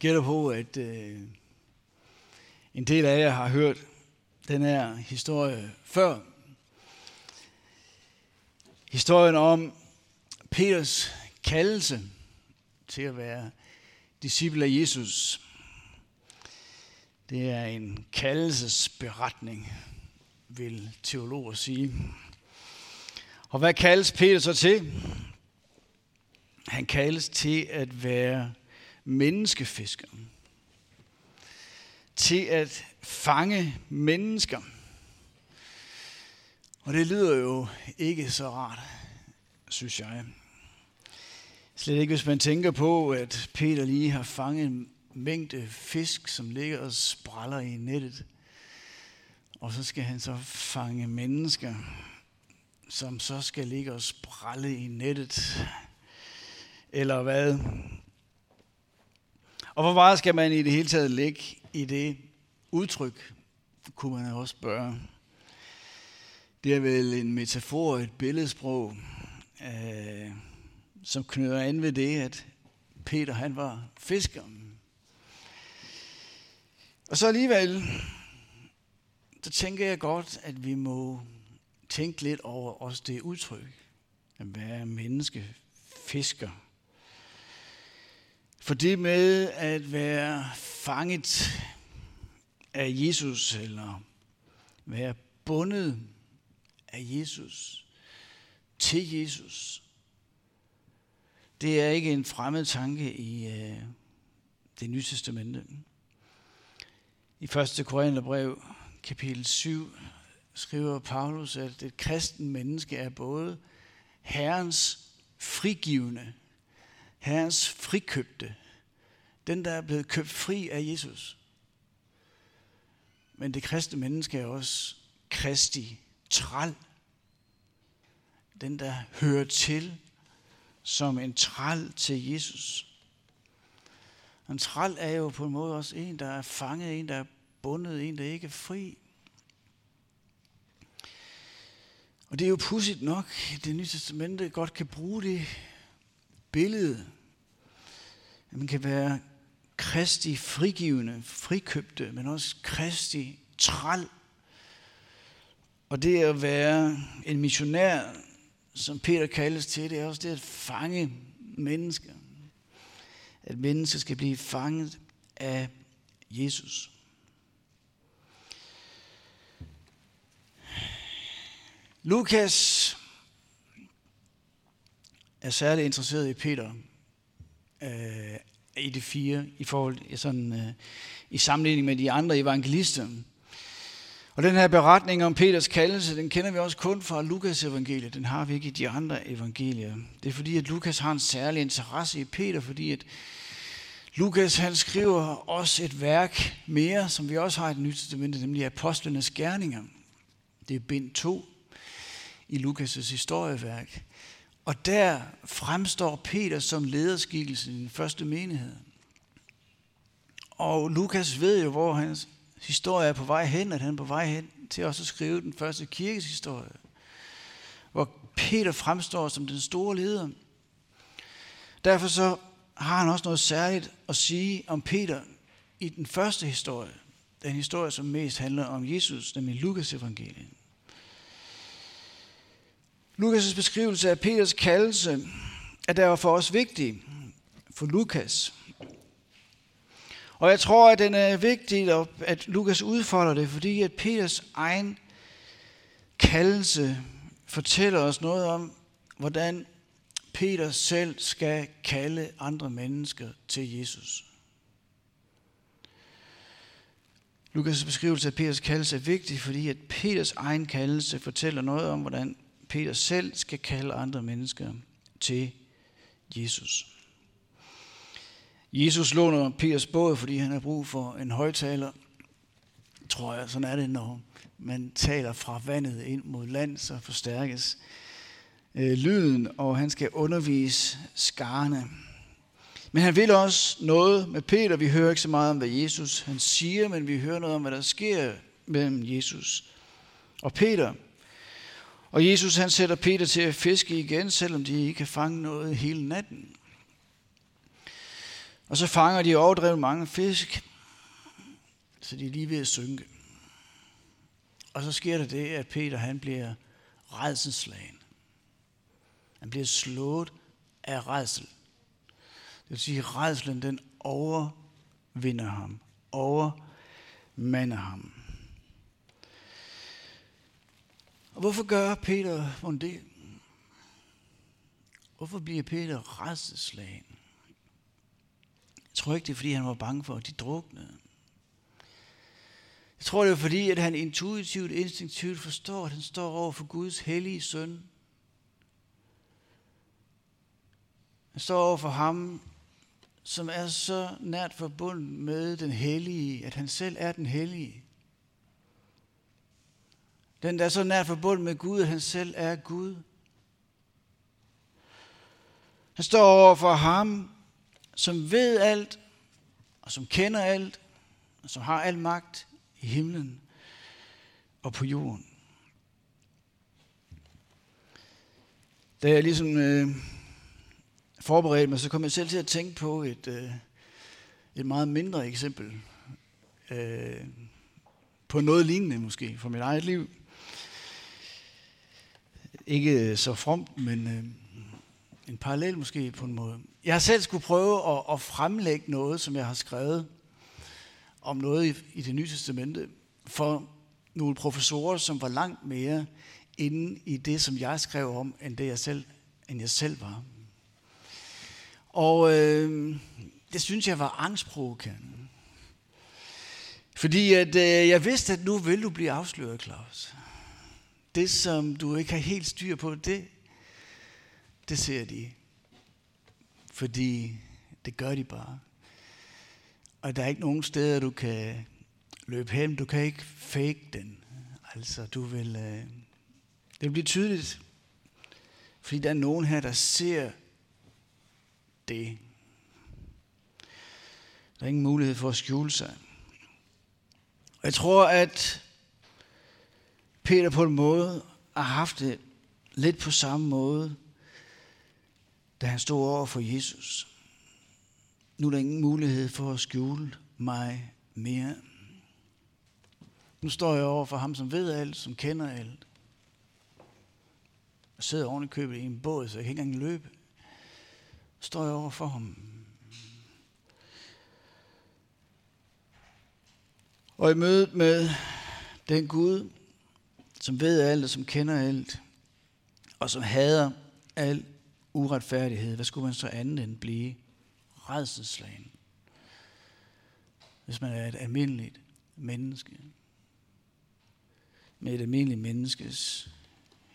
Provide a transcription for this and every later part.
gætter på, at øh, en del af jer har hørt den her historie før. Historien om Peters kaldelse til at være disciple af Jesus. Det er en kaldelsesberetning, vil teologer sige. Og hvad kaldes Peter så til? Han kaldes til at være menneskefisker. Til at fange mennesker. Og det lyder jo ikke så rart, synes jeg. Slet ikke, hvis man tænker på, at Peter lige har fanget en mængde fisk, som ligger og spræller i nettet. Og så skal han så fange mennesker, som så skal ligge og sprælle i nettet. Eller hvad? Og hvor meget skal man i det hele taget lægge i det udtryk, kunne man også spørge. Det er vel en metafor, et billedsprog, øh, som knytter an ved det, at Peter han var fisker. Og så alligevel, så tænker jeg godt, at vi må tænke lidt over også det udtryk, at være menneske, fisker. For det med at være fanget af Jesus, eller være bundet af Jesus, til Jesus, det er ikke en fremmed tanke i øh, det nye testamente. I 1. Korintherbrev, kapitel 7, skriver Paulus, at et kristen menneske er både Herrens frigivende, Herrens frikøbte, den der er blevet købt fri af Jesus. Men det kristne menneske er også Kristi træl. Den, der hører til som en træl til Jesus. En træl er jo på en måde også en, der er fanget, en, der er bundet, en, der ikke er fri. Og det er jo pudsigt nok, at det nye testamente godt kan bruge det billede. At man kan være kristi frigivende, frikøbte, men også kristi træl. Og det at være en missionær, som Peter kaldes til, det er også det at fange mennesker. At mennesker skal blive fanget af Jesus. Lukas er særlig interesseret i Peter øh, i det fire, i forhold sådan, øh, i sammenligning med de andre evangelister. Og den her beretning om Peters kaldelse, den kender vi også kun fra Lukas evangeliet. Den har vi ikke i de andre evangelier. Det er fordi, at Lukas har en særlig interesse i Peter, fordi at Lukas han skriver også et værk mere, som vi også har i det nye testamente, nemlig Apostlenes Gerninger. Det er bind 2 i Lukas' historieværk. Og der fremstår Peter som lederskikkelse i den første menighed. Og Lukas ved jo, hvor hans historie er på vej hen, at han er på vej hen til også at skrive den første kirkes historie. Hvor Peter fremstår som den store leder. Derfor så har han også noget særligt at sige om Peter i den første historie. Den historie, som mest handler om Jesus, nemlig Lukas evangeliet. Lukas' beskrivelse af Peters kaldelse er derfor for os vigtig for Lukas. Og jeg tror, at den er vigtig, at Lukas udfolder det, fordi at Peters egen kaldelse fortæller os noget om, hvordan Peter selv skal kalde andre mennesker til Jesus. Lukas' beskrivelse af Peters kaldelse er vigtig, fordi at Peters egen kaldelse fortæller noget om, hvordan Peter selv skal kalde andre mennesker til Jesus. Jesus låner Peters båd, fordi han har brug for en højtaler. Tror jeg, sådan er det, når man taler fra vandet ind mod land, så forstærkes øh, lyden, og han skal undervise skarne. Men han vil også noget med Peter. Vi hører ikke så meget om, hvad Jesus han siger, men vi hører noget om, hvad der sker mellem Jesus og Peter. Og Jesus han sætter Peter til at fiske igen, selvom de ikke kan fange noget hele natten. Og så fanger de overdrevet mange fisk, så de er lige ved at synke. Og så sker der det, at Peter han bliver redselslagen. Han bliver slået af redsel. Det vil sige, at redselen den overvinder ham, overmander ham. Og hvorfor gør Peter det? Hvorfor bliver Peter redselslagen? Jeg tror ikke, det er, fordi han var bange for, at de druknede. Jeg tror, det er fordi, at han intuitivt, instinktivt forstår, at han står over for Guds hellige søn. Han står over for ham, som er så nært forbundet med den hellige, at han selv er den hellige. Den, der er så nært forbundet med Gud, at han selv er Gud. Han står over for ham, som ved alt, og som kender alt, og som har al magt i himlen og på jorden. Da jeg ligesom øh, forberedte mig, så kom jeg selv til at tænke på et, øh, et meget mindre eksempel øh, på noget lignende måske fra mit eget liv. Ikke øh, så fromt, men øh, en parallel måske på en måde. Jeg har selv skulle prøve at, at fremlægge noget, som jeg har skrevet om noget i, i det nye testamente, for nogle professorer, som var langt mere inde i det, som jeg skrev om, end, det jeg selv, end jeg selv var. Og øh, det synes jeg var angstprovokerende. Fordi at, øh, jeg vidste, at nu vil du blive afsløret, Claus. Det, som du ikke har helt styr på, det, det ser de. Fordi det gør de bare. Og der er ikke nogen steder, du kan løbe hen. Du kan ikke fake den. Altså, du vil... Øh, det vil blive tydeligt. Fordi der er nogen her, der ser det. Der er ingen mulighed for at skjule sig. Og jeg tror, at Peter på en måde har haft det lidt på samme måde, da han stod over for Jesus. Nu er der ingen mulighed for at skjule mig mere. Nu står jeg over for ham, som ved alt, som kender alt. Jeg sidder oven i købet i en båd, så jeg kan ikke engang løbe. står jeg over for ham. Og i mødet med den Gud, som ved alt og som kender alt, og som hader al uretfærdighed, hvad skulle man så andet end blive redselslagen? Hvis man er et almindeligt menneske. Med et almindeligt menneskes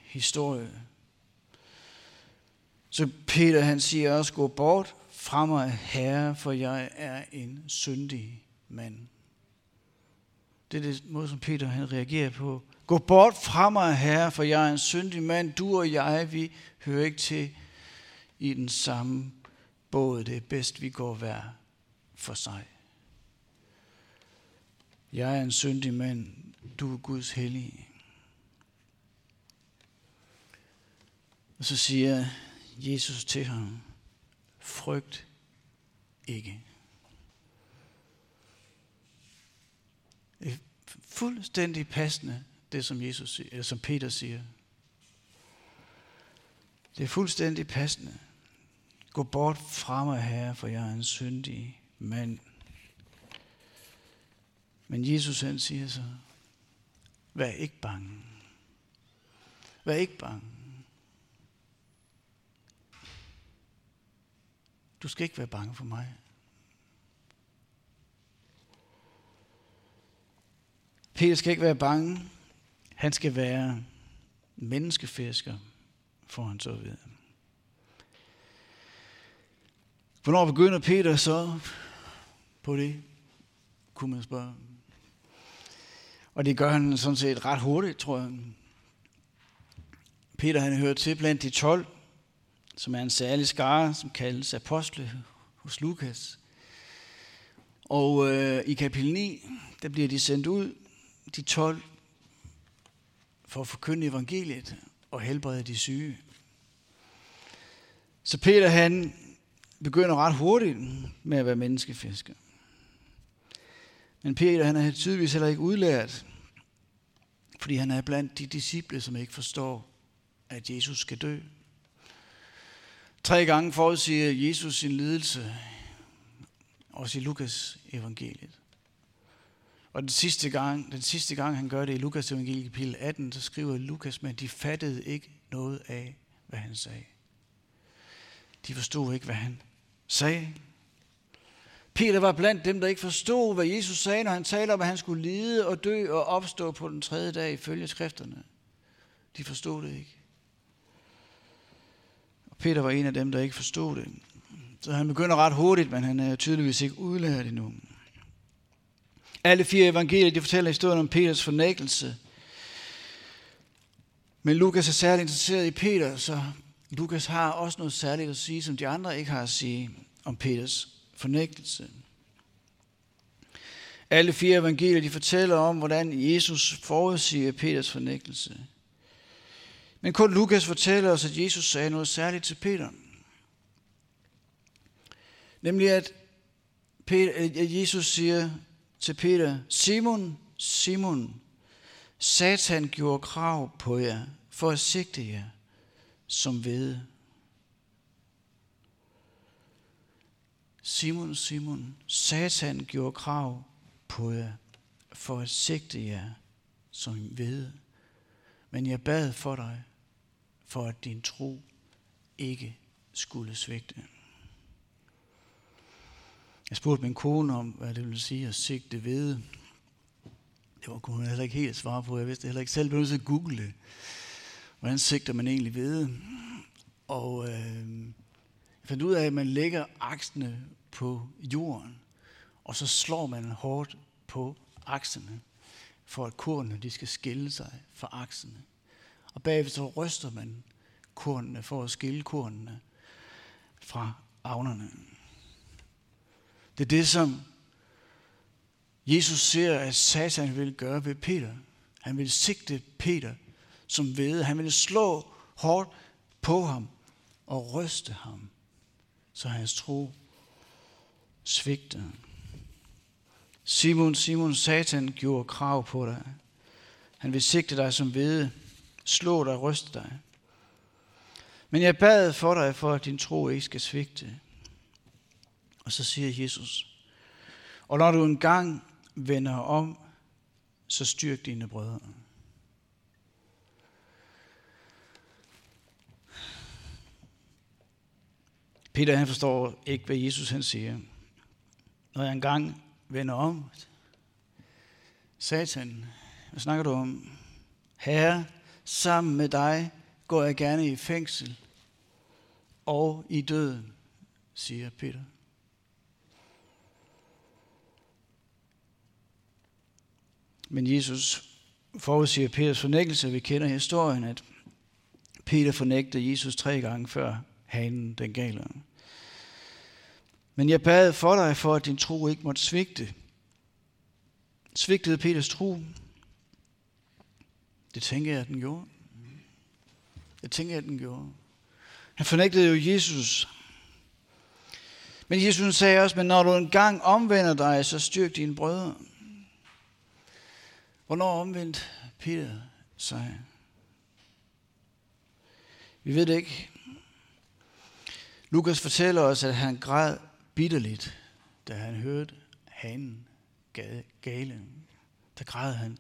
historie. Så Peter han siger også, gå bort fra mig, Herre, for jeg er en syndig mand. Det er det måde, som Peter han reagerer på. Gå bort fra mig, Herre, for jeg er en syndig mand. Du og jeg, vi hører ikke til i den samme båd. Det er bedst, vi går hver for sig. Jeg er en syndig mand. Du er Guds hellige. Og så siger Jesus til ham, frygt ikke. Det er fuldstændig passende, det som, Jesus, eller som Peter siger. Det er fuldstændig passende. Gå bort fra mig, Herre, for jeg er en syndig mand. Men Jesus han siger så, vær ikke bange. Vær ikke bange. Du skal ikke være bange for mig. Peter skal ikke være bange. Han skal være menneskefisker, får han så at vide. Hvornår begynder Peter så på det, kunne man spørge. Og det gør han sådan set ret hurtigt, tror jeg. Peter han hører til blandt de 12, som er en særlig skare, som kaldes apostle hos Lukas. Og øh, i kapitel 9, der bliver de sendt ud, de 12, for at forkynde evangeliet og helbrede de syge. Så Peter han begynder ret hurtigt med at være menneskefisker. Men Peter han er tydeligvis heller ikke udlært, fordi han er blandt de disciple, som ikke forstår, at Jesus skal dø. Tre gange forudsiger Jesus sin lidelse, også i Lukas evangeliet. Og den sidste gang, den sidste gang han gør det i Lukas evangeliet kapitel 18, så skriver Lukas, men de fattede ikke noget af, hvad han sagde. De forstod ikke, hvad han sagde. Peter var blandt dem, der ikke forstod, hvad Jesus sagde, når han talte om, at han skulle lide og dø og opstå på den tredje dag ifølge skrifterne. De forstod det ikke. Og Peter var en af dem, der ikke forstod det. Så han begynder ret hurtigt, men han er tydeligvis ikke udlært endnu. Alle fire evangelier de fortæller historien om Peters fornægtelse. Men Lukas er særligt interesseret i Peter, så Lukas har også noget særligt at sige, som de andre ikke har at sige om Peters fornægtelse. Alle fire evangelier de fortæller om, hvordan Jesus forudsiger Peters fornægtelse. Men kun Lukas fortæller os, at Jesus sagde noget særligt til Peter. Nemlig at, Peter, at Jesus siger til Peter, Simon, Simon, Satan gjorde krav på jer for at sigte jer som ved. Simon, Simon, Satan gjorde krav på jer for at sigte jer som ved. Men jeg bad for dig, for at din tro ikke skulle svigte. Jeg spurgte min kone om, hvad det ville sige at sigte ved. Det var kunne hun heller ikke helt svare på. Jeg vidste heller ikke selv, blev at google det. Hvordan sigter man egentlig ved? Og øh, jeg fandt ud af, at man lægger aksene på jorden, og så slår man hårdt på aksene, for at kornene de skal skille sig fra aksene. Og bagved så ryster man kornene for at skille kornene fra avnerne. Det er det, som Jesus ser, at Satan vil gøre ved Peter. Han vil sigte Peter som ved. Han vil slå hårdt på ham og ryste ham, så hans tro svigter. Simon, Simon, Satan gjorde krav på dig. Han vil sigte dig som ved, slå dig og ryste dig. Men jeg bad for dig, for at din tro ikke skal svigte. Og så siger Jesus, og når du engang vender om, så styrk dine brødre. Peter han forstår ikke, hvad Jesus han siger. Når jeg engang vender om, Satan, hvad snakker du om? Herre, sammen med dig går jeg gerne i fængsel og i døden, siger Peter. Men Jesus forudsiger Peters fornægtelse. Vi kender historien, at Peter fornægtede Jesus tre gange før hanen den gale. Men jeg bad for dig, for at din tro ikke måtte svigte. Svigtede Peters tro? Det tænker jeg, at den gjorde. Jeg tænker, at den gjorde. Han fornægtede jo Jesus. Men Jesus sagde også, men når du engang omvender dig, så styrk dine brødre. Hvornår omvendte Peter sig? Vi ved det ikke. Lukas fortæller os, at han græd bitterligt, da han hørte hanen gale. Der græd han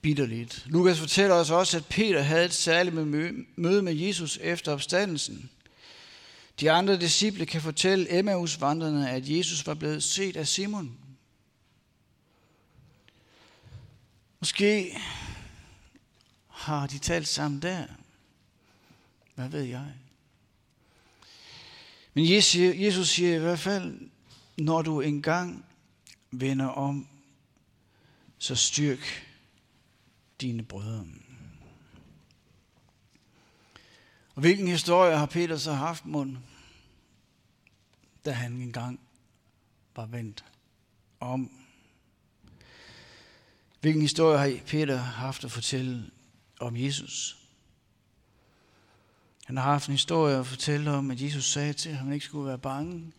bitterligt. Lukas fortæller os også, at Peter havde et særligt møde med Jesus efter opstandelsen. De andre disciple kan fortælle Emmaus-vandrene, at Jesus var blevet set af Simon. Måske har de talt sammen der. Hvad ved jeg? Men Jesus siger i hvert fald, når du engang vender om, så styrk dine brødre. Og hvilken historie har Peter så haft mund, da han engang var vendt om? Hvilken historie har Peter haft at fortælle om Jesus? Han har haft en historie at fortælle om, at Jesus sagde til ham, at han ikke skulle være bange.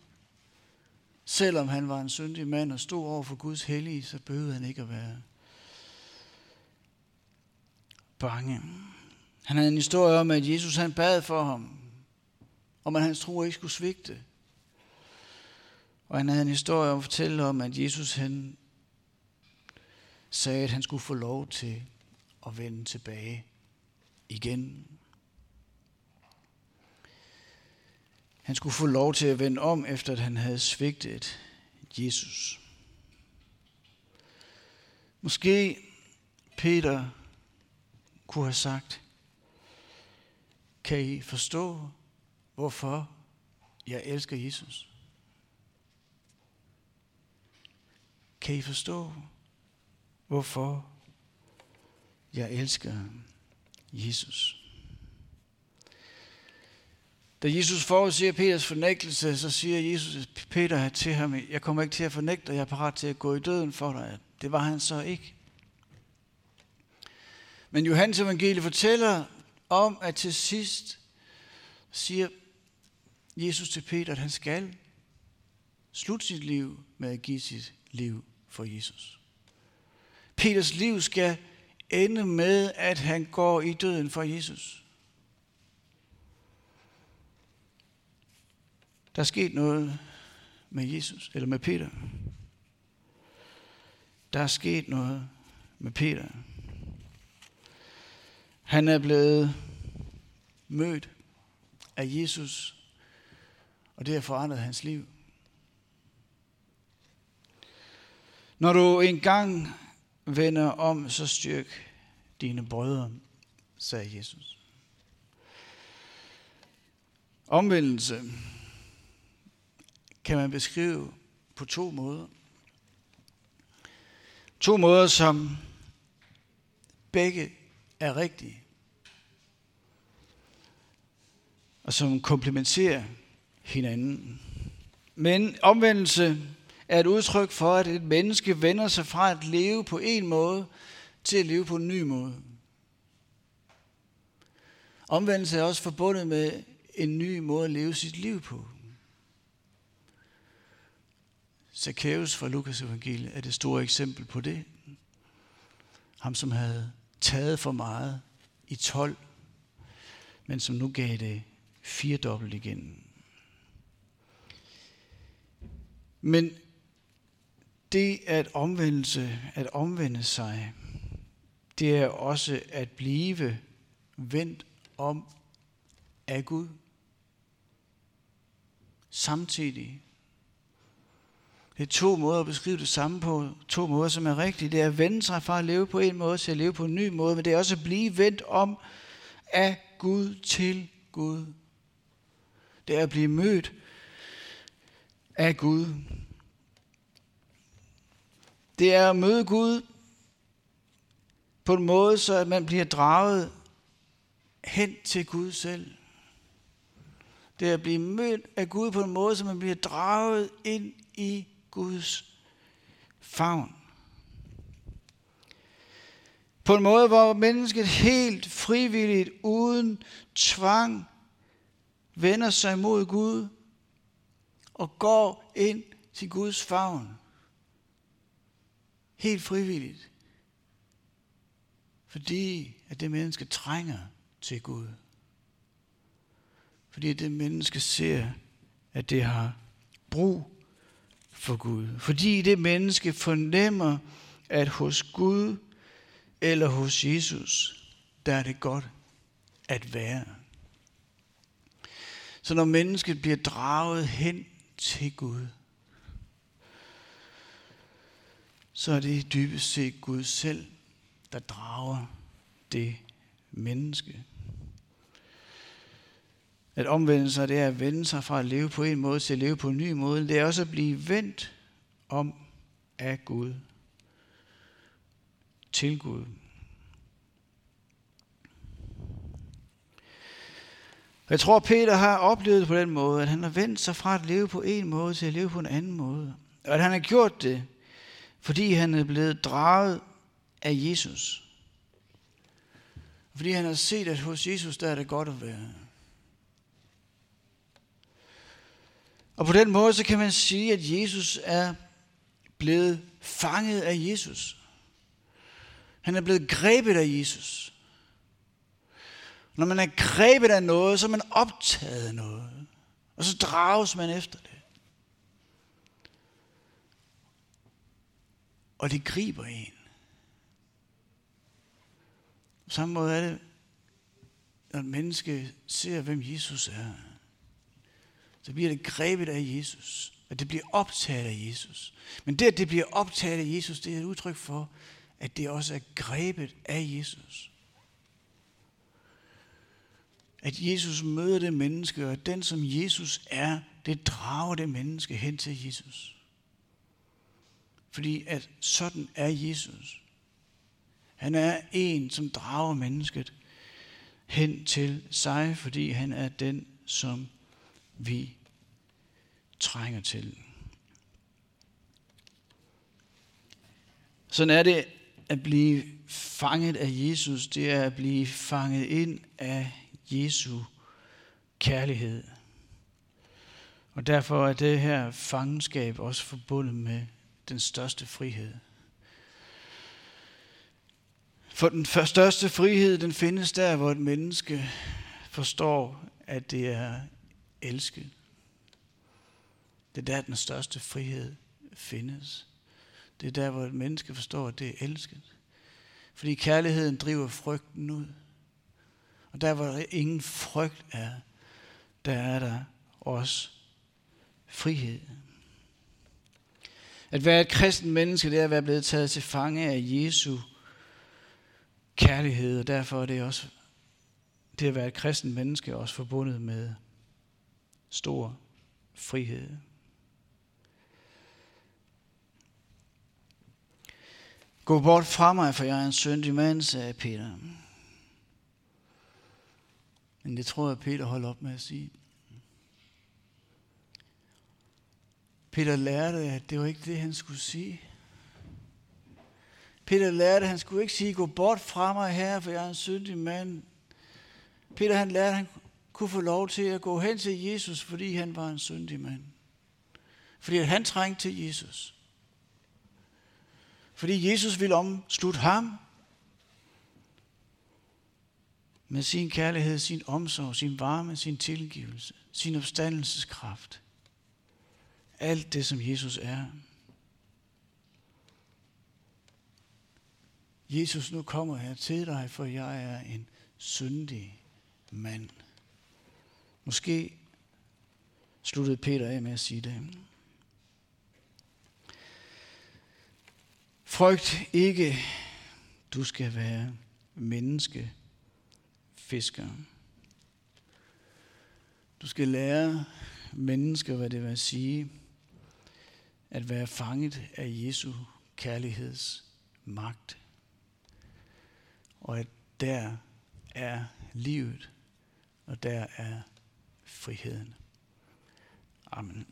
Selvom han var en syndig mand og stod over for Guds hellige, så behøvede han ikke at være bange. Han havde en historie om, at Jesus han bad for ham, om at hans tro ikke skulle svigte. Og han havde en historie om at fortælle om, at Jesus han sagde, at han skulle få lov til at vende tilbage igen. Han skulle få lov til at vende om, efter at han havde svigtet Jesus. Måske Peter kunne have sagt, kan I forstå, hvorfor jeg elsker Jesus? Kan I forstå, hvorfor jeg elsker Jesus? Da Jesus forudsiger Peters fornægtelse, så siger Jesus Peter til ham, jeg kommer ikke til at fornægte dig, jeg er parat til at gå i døden for dig. Det var han så ikke. Men Johannes evangelie fortæller om, at til sidst siger Jesus til Peter, at han skal slutte sit liv med at give sit liv for Jesus. Peters liv skal ende med, at han går i døden for Jesus. Der er sket noget med Jesus, eller med Peter. Der er sket noget med Peter. Han er blevet mødt af Jesus, og det har forandret hans liv. Når du engang vender om, så styrk dine brødre, sagde Jesus. Omvendelse kan man beskrive på to måder. To måder, som begge er rigtige, og som komplementerer hinanden. Men omvendelse er et udtryk for, at et menneske vender sig fra at leve på en måde til at leve på en ny måde. Omvendelse er også forbundet med en ny måde at leve sit liv på. Zacchaeus fra Lukas evangeliet er det store eksempel på det. Ham, som havde taget for meget i 12, men som nu gav det firedobbelt igen. Men det at omvendelse, at omvende sig, det er også at blive vendt om af Gud. Samtidig. Det er to måder at beskrive det samme på, to måder, som er rigtige. Det er at vende sig fra at leve på en måde til at leve på en ny måde, men det er også at blive vendt om af Gud til Gud. Det er at blive mødt af Gud. Det er at møde Gud på en måde, så at man bliver draget hen til Gud selv. Det er at blive mødt af Gud på en måde, så man bliver draget ind i Guds favn. På en måde, hvor mennesket helt frivilligt, uden tvang, vender sig mod Gud og går ind til Guds favn. Helt frivilligt. Fordi at det menneske trænger til Gud. Fordi det menneske ser, at det har brug for Gud. Fordi det menneske fornemmer, at hos Gud eller hos Jesus, der er det godt at være. Så når mennesket bliver draget hen til Gud, så er det dybest set Gud selv, der drager det menneske. At omvende sig, det er at vende sig fra at leve på en måde til at leve på en ny måde. Det er også at blive vendt om af Gud til Gud. Jeg tror, Peter har oplevet det på den måde, at han har vendt sig fra at leve på en måde til at leve på en anden måde. Og at han har gjort det, fordi han er blevet draget af Jesus. Fordi han har set, at hos Jesus der er det godt at være. Og på den måde så kan man sige, at Jesus er blevet fanget af Jesus. Han er blevet grebet af Jesus. Når man er grebet af noget, så er man optaget af noget. Og så drages man efter det. Og det griber en. På samme måde er det, når et menneske ser, hvem Jesus er. Så bliver det grebet af Jesus. At det bliver optaget af Jesus. Men det, at det bliver optaget af Jesus, det er et udtryk for, at det også er grebet af Jesus. At Jesus møder det menneske, og at den, som Jesus er, det drager det menneske hen til Jesus. Fordi at sådan er Jesus. Han er en, som drager mennesket hen til sig, fordi han er den, som vi trænger til. Sådan er det at blive fanget af Jesus, det er at blive fanget ind af Jesu kærlighed. Og derfor er det her fangenskab også forbundet med den største frihed. For den største frihed, den findes der, hvor et menneske forstår, at det er elsket. Det er der, den største frihed findes. Det er der, hvor et menneske forstår, at det er elsket. Fordi kærligheden driver frygten ud. Og der, hvor der ingen frygt er, der er der også frihed. At være et kristen menneske, det er at være blevet taget til fange af Jesu kærlighed, og derfor er det også det at være et kristen menneske også forbundet med stor frihed. Gå bort fra mig, for jeg er en syndig mand, sagde Peter. Men det tror jeg, Peter holdt op med at sige. Peter lærte, at det var ikke det, han skulle sige. Peter lærte, at han skulle ikke sige, gå bort fra mig her, for jeg er en syndig mand. Peter han lærte, at han kunne få lov til at gå hen til Jesus, fordi han var en syndig mand. Fordi han trængte til Jesus. Fordi Jesus ville omslutte ham med sin kærlighed, sin omsorg, sin varme, sin tilgivelse, sin opstandelseskraft. Alt det, som Jesus er. Jesus, nu kommer jeg til dig, for jeg er en syndig mand. Måske sluttede Peter af med at sige det. Frygt ikke, du skal være menneske fisker. Du skal lære mennesker, hvad det vil sige at være fanget af Jesu kærligheds magt. Og at der er livet, og der er friheden. Amen.